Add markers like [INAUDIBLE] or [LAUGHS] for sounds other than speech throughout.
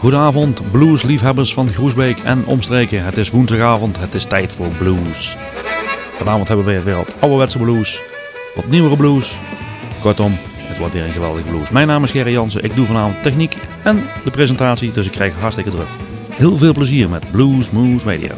Goedenavond, bluesliefhebbers van Groesbeek en omstreken. Het is woensdagavond, het is tijd voor blues. Vanavond hebben we weer wat ouderwetse blues, wat nieuwere blues. Kortom, het wordt weer een geweldige blues. Mijn naam is Gerry Jansen, ik doe vanavond techniek en de presentatie, dus ik krijg hartstikke druk. Heel veel plezier met Blues Moose Radio.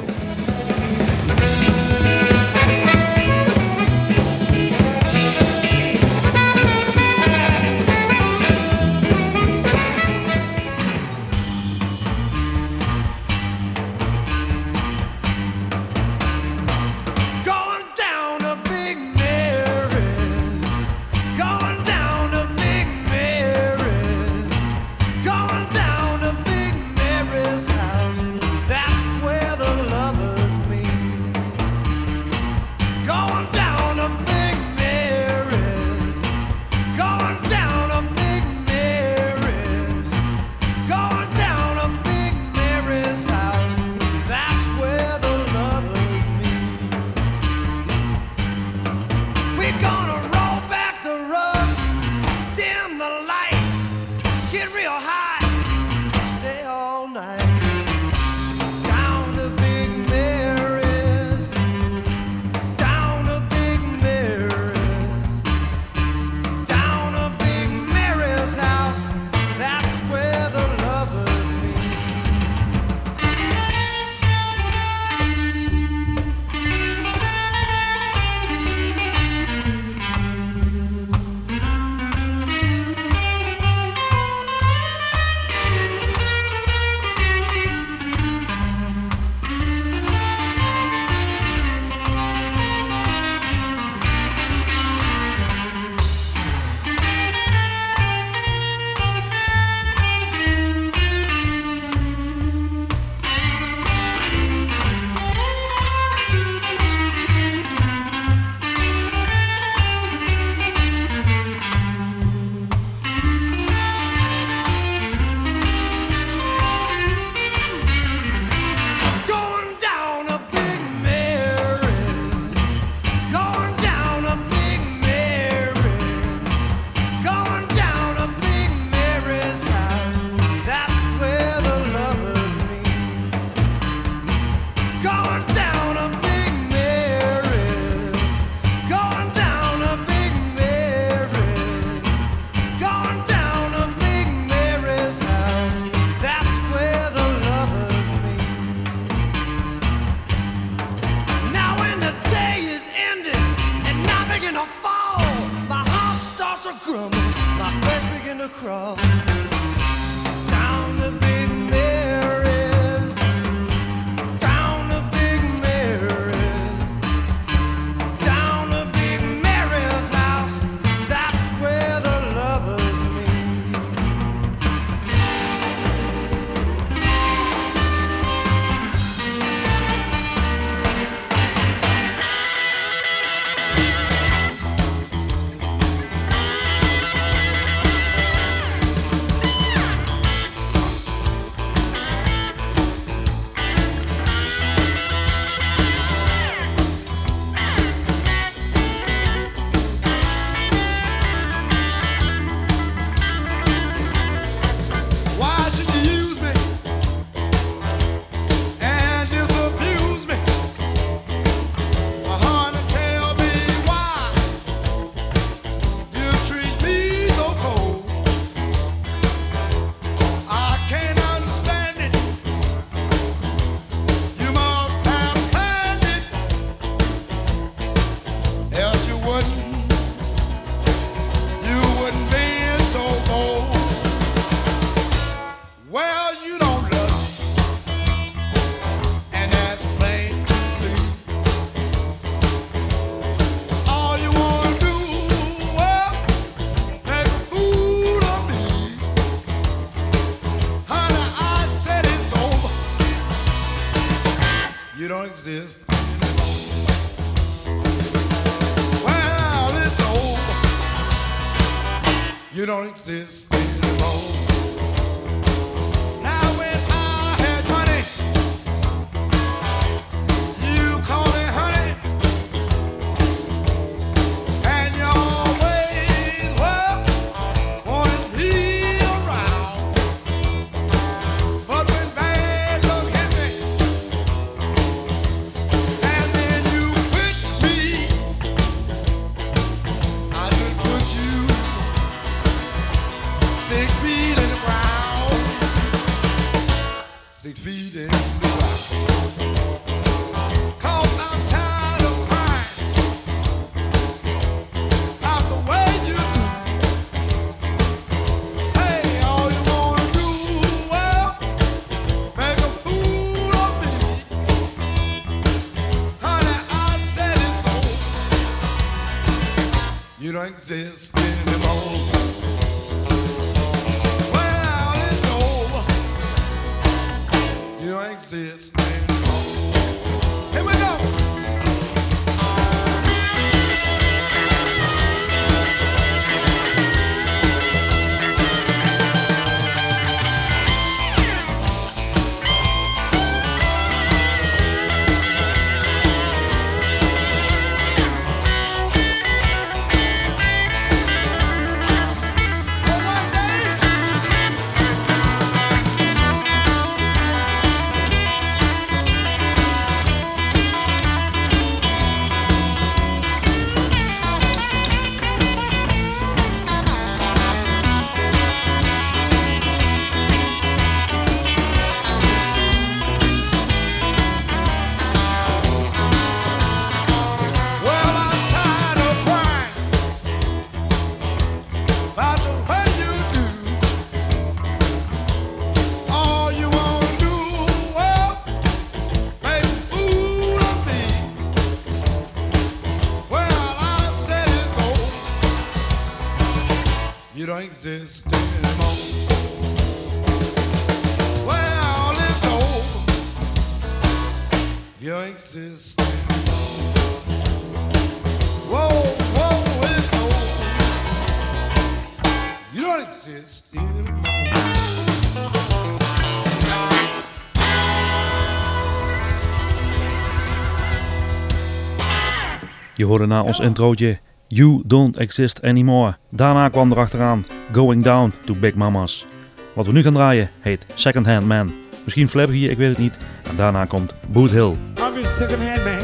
Je hoorde na ons introotje You Don't Exist Anymore. Daarna kwam er achteraan Going Down to Big Mamas. Wat we nu gaan draaien heet Second Hand Man. Misschien Flabber hier, ik weet het niet. En daarna komt Boot Hill. Second hand man.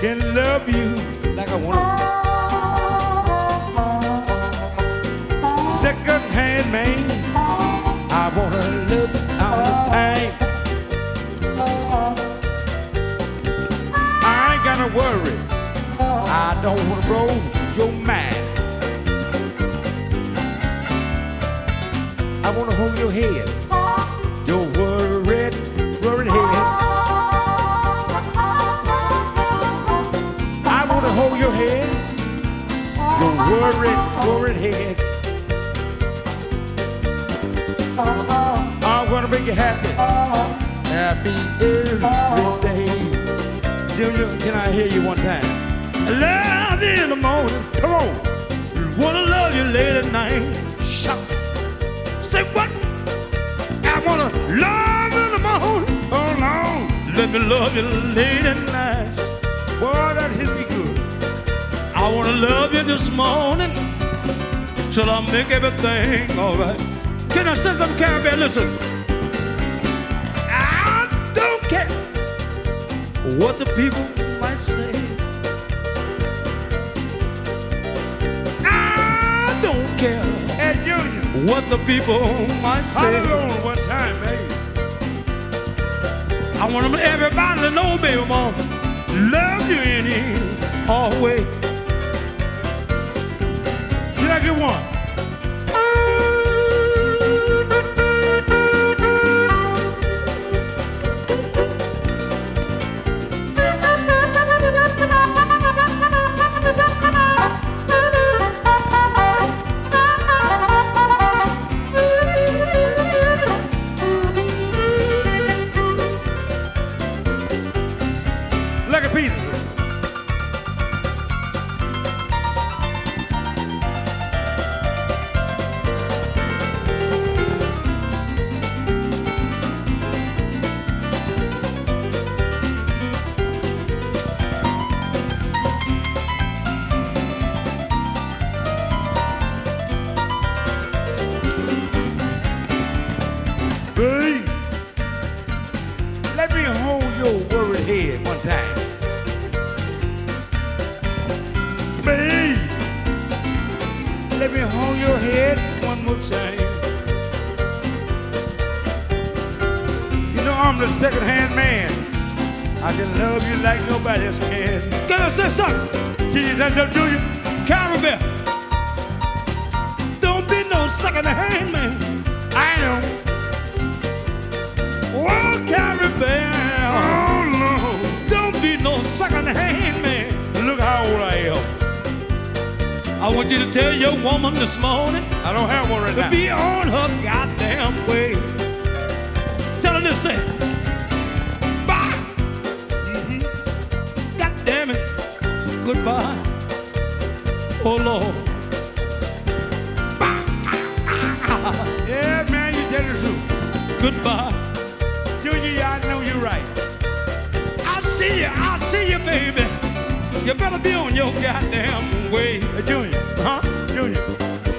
Can love you like I want Second hand man. I the time. I don't wanna blow your mind. I wanna hold your head. Your worried, worried head. I want to hold your head, your worried, worried head. I want to make you happy, happy every day. Junior, can I hear you one time? Love in the morning, come on. Wanna love you late at night. Shout. Say what? I wanna love in the morning. Oh no, let me love you late at night. Boy, that hit me good. I wanna love you this morning till I make everything alright. Can I say something, Caribbean? Listen. I don't care what the people might say. Junior. what the people might say. On one time, baby. I want everybody to know, baby, gonna love you any all way. Can I get one? right. I see you, I see you, baby. You better be on your goddamn way. Junior, huh? Junior.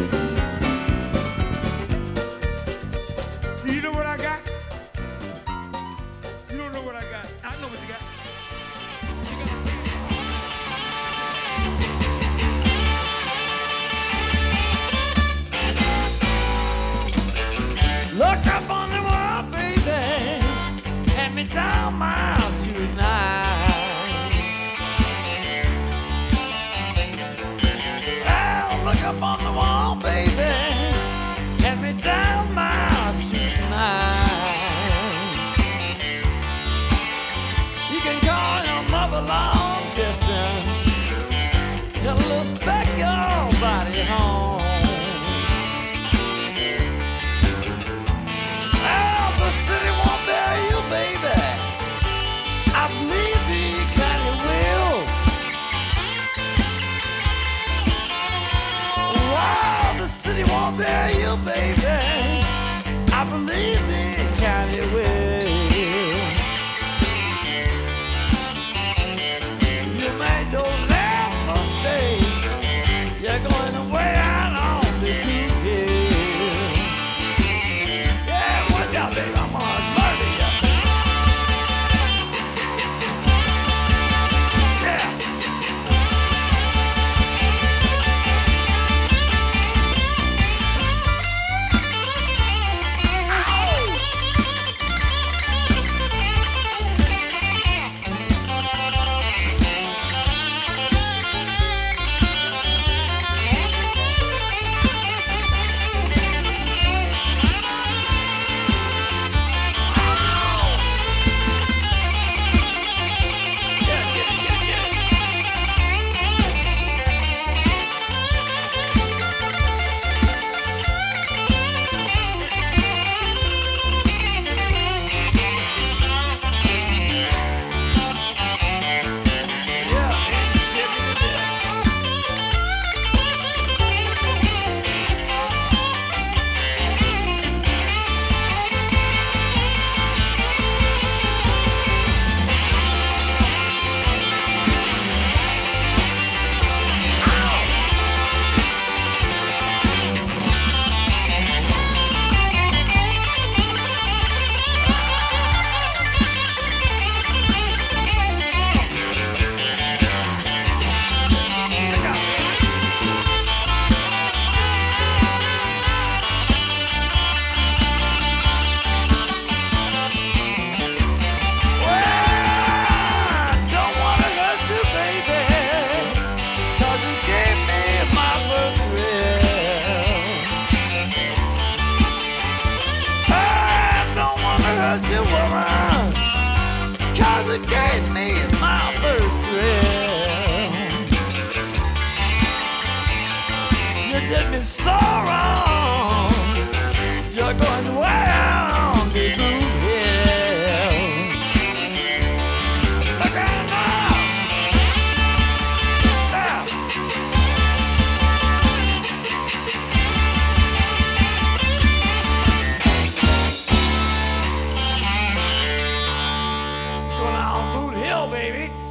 baby.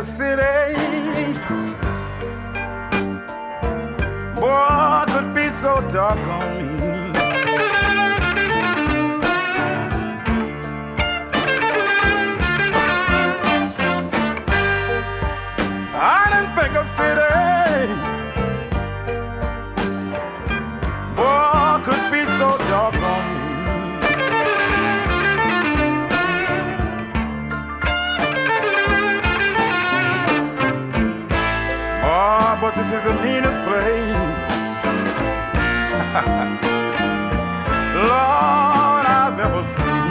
A city, boy, could be so doggone mean. I didn't think a city, boy, could be so doggone mean. Is the meanest place. [LAUGHS] Lord, I've ever seen.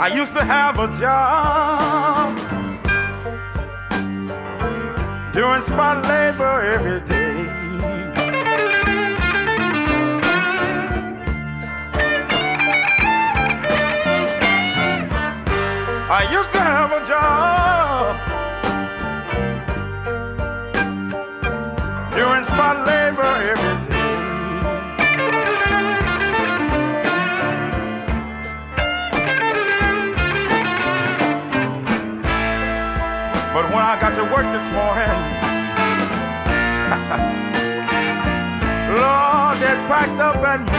I used to have a job doing spot labor every I used to have a job doing spot labor every day. But when I got to work this morning, [LAUGHS] Lord, they packed up and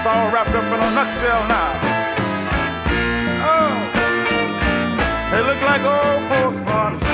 it's all wrapped up in a nutshell now. Oh, they look like old poor sons.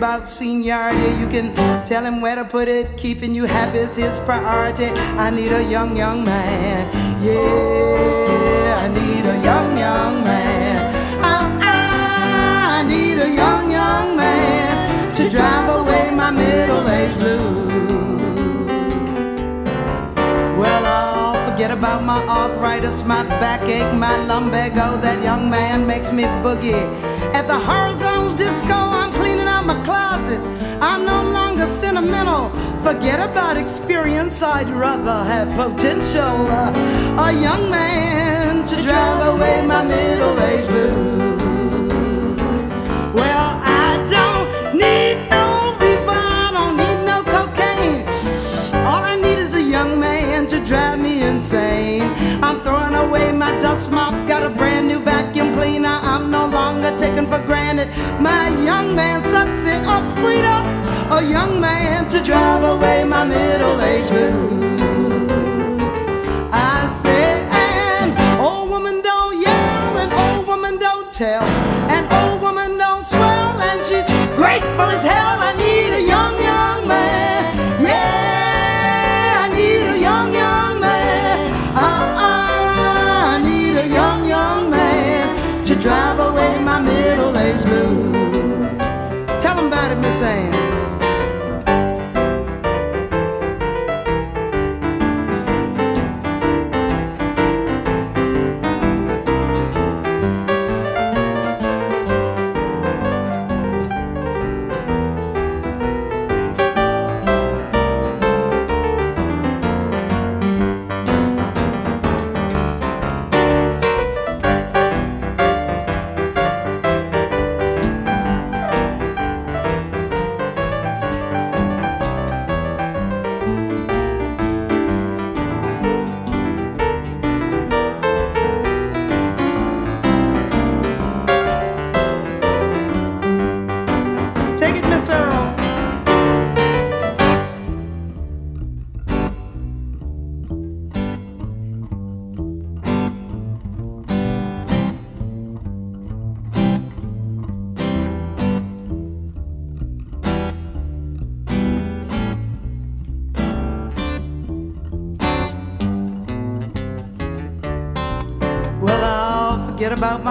About seniority. You can tell him where to put it. Keeping you happy is his priority. I need a young, young man. Yeah, I need a young, young man. I, I need a young, young man to drive away my middle-aged blues. Well, I'll forget about my arthritis, my backache, my lumbago. That young man makes me boogie. At the horizontal disco, I'm cleaning out my closet. I'm no longer sentimental. Forget about experience, I'd rather have potential. Uh, a young man to drive away my middle-aged blues. Well, I don't need no I don't need no cocaine. All I need is a young man to drive me insane. I'm throwing away my dust mop, got a brand new vacuum cleaner. I'm no longer taken for granted. My young man sucks it up, sweeter. A young man to drive away my middle-aged blues. I say, and old woman don't yell, and old woman don't tell, and old woman don't swell, and she's grateful as hell. I need a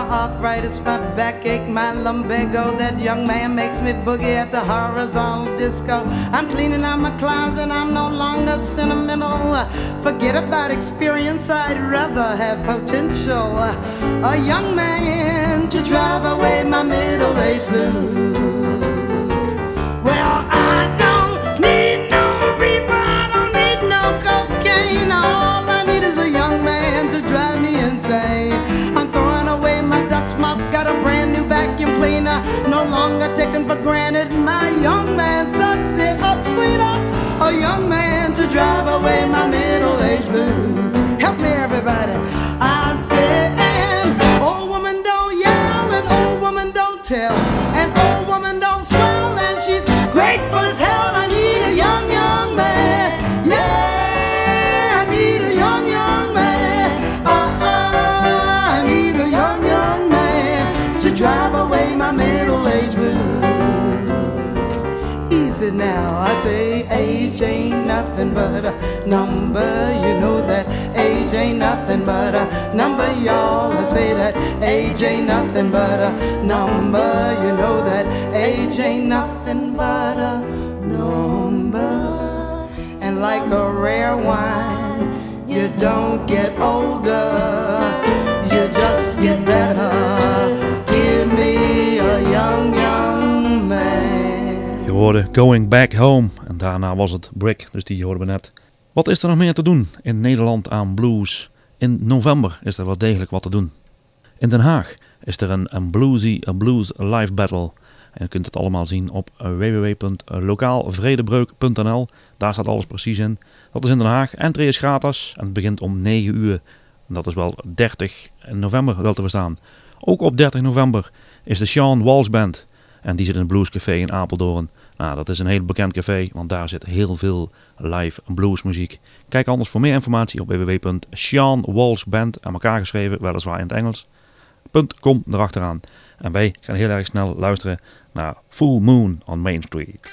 arthritis, my backache, my lumbago. That young man makes me boogie at the horizontal disco. I'm cleaning out my closet, I'm no longer sentimental. Forget about experience, I'd rather have potential. A young man to drive away my middle-aged blues. No longer taken for granted. My young man sucks it up, sweeter. A young man to drive away my middle-aged blues. Help me, everybody. I Easy now, I say age ain't nothing but a number. You know that age ain't nothing but a number, y'all. I say that age ain't nothing but a number. You know that age ain't nothing but a number. And like a rare wine, you don't get older, you just get better. Hoorde Going Back Home en daarna was het Brick, dus die hoorden we net. Wat is er nog meer te doen in Nederland aan blues? In november is er wel degelijk wat te doen. In Den Haag is er een, een bluesy a blues live battle. En je kunt het allemaal zien op www.lokaalvredebreuk.nl. Daar staat alles precies in. Dat is in Den Haag. Entree is gratis en het begint om 9 uur. Dat is wel 30 november wel te verstaan. Ook op 30 november is de Sean Walsh Band. En die zit in het Bluescafé in Apeldoorn. Nou, dat is een heel bekend café, want daar zit heel veel live bluesmuziek. Kijk anders voor meer informatie op www.seanwalshband, aan elkaar geschreven, weliswaar in het Engels, .com erachteraan. En wij gaan heel erg snel luisteren naar Full Moon on Main Street.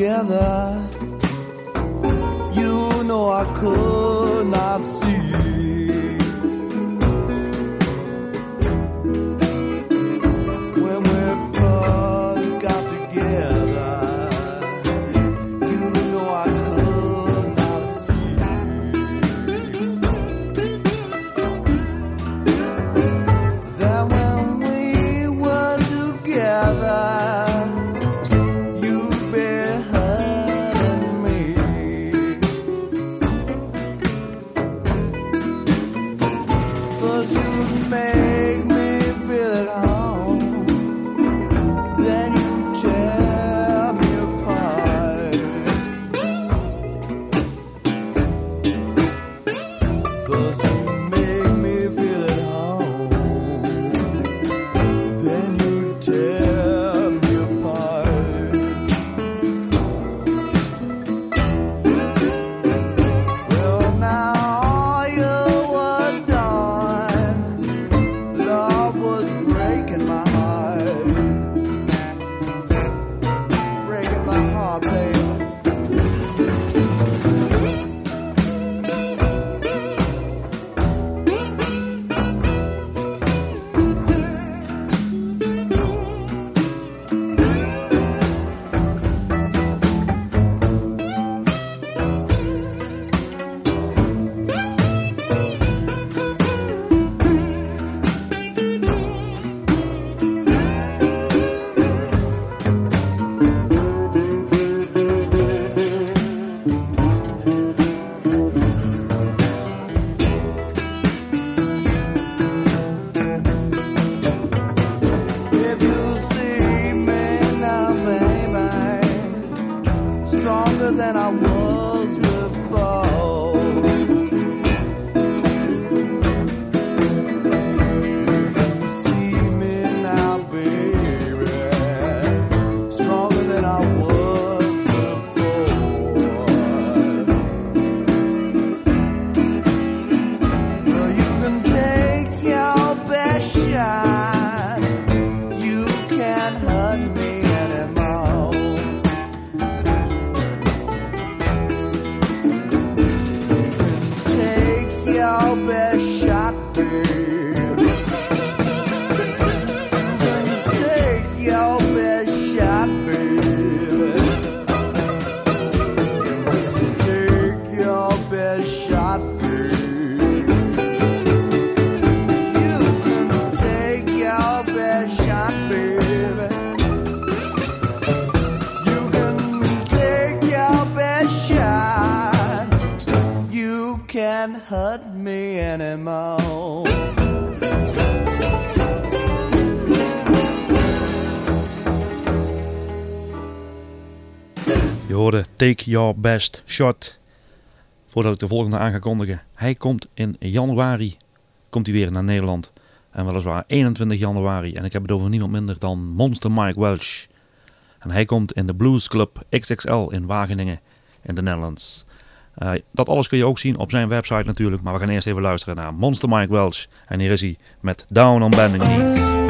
Together, you know I could not Take Your Best Shot. Voordat ik de volgende aan ga kondigen. Hij komt in januari komt hij weer naar Nederland. En weliswaar 21 januari. En ik heb het over niemand minder dan Monster Mike Welch. En hij komt in de Blues Club XXL in Wageningen in de Netherlands. Eh, dat alles kun je ook zien op zijn website natuurlijk. Maar we gaan eerst even luisteren naar Monster Mike Welch. En hier is hij met Down on Bending Knees.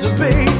To be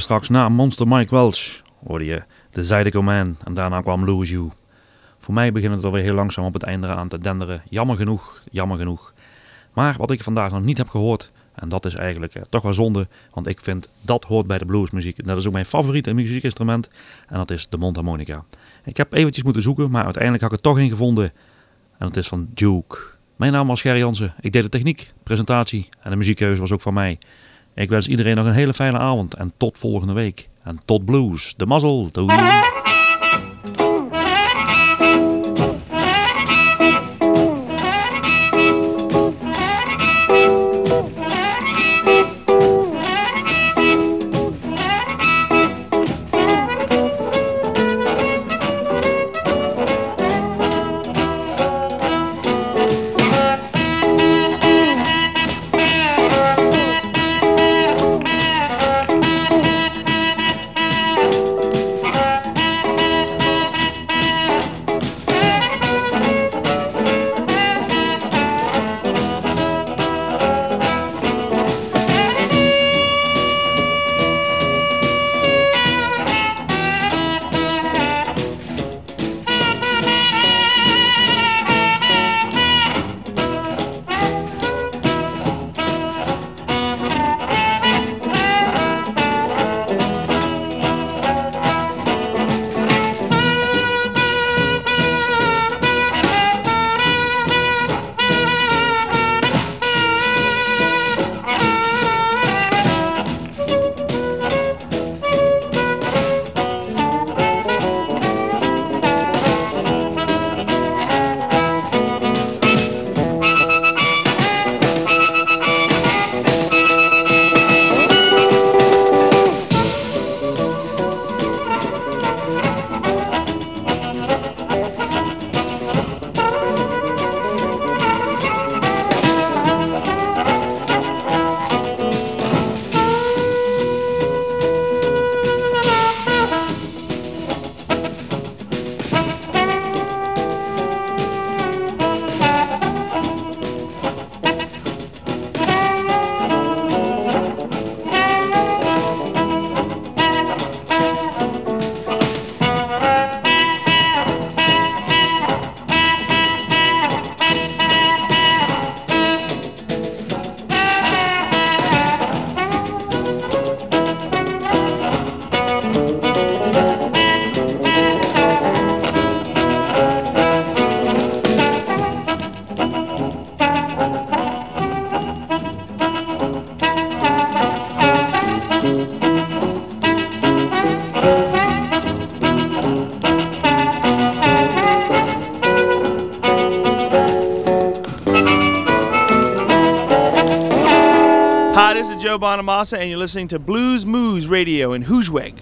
straks na Monster Mike Welch, hoorde je de Zydeco Man en daarna kwam Lose You. Voor mij begint het alweer heel langzaam op het einde aan te denderen. Jammer genoeg, jammer genoeg. Maar wat ik vandaag nog niet heb gehoord, En dat is eigenlijk eh, toch wel zonde, want ik vind dat hoort bij de bluesmuziek. Dat is ook mijn favoriete muziekinstrument en dat is de mondharmonica. Ik heb eventjes moeten zoeken, maar uiteindelijk had ik het toch ingevonden. En dat is van Duke. Mijn naam was Gerry Jansen. Ik deed de techniek, presentatie en de muziekkeuze was ook van mij. Ik wens iedereen nog een hele fijne avond en tot volgende week. En tot blues. De mazzel. Doei. And you're listening to Blues Moose Radio in Hoosweg.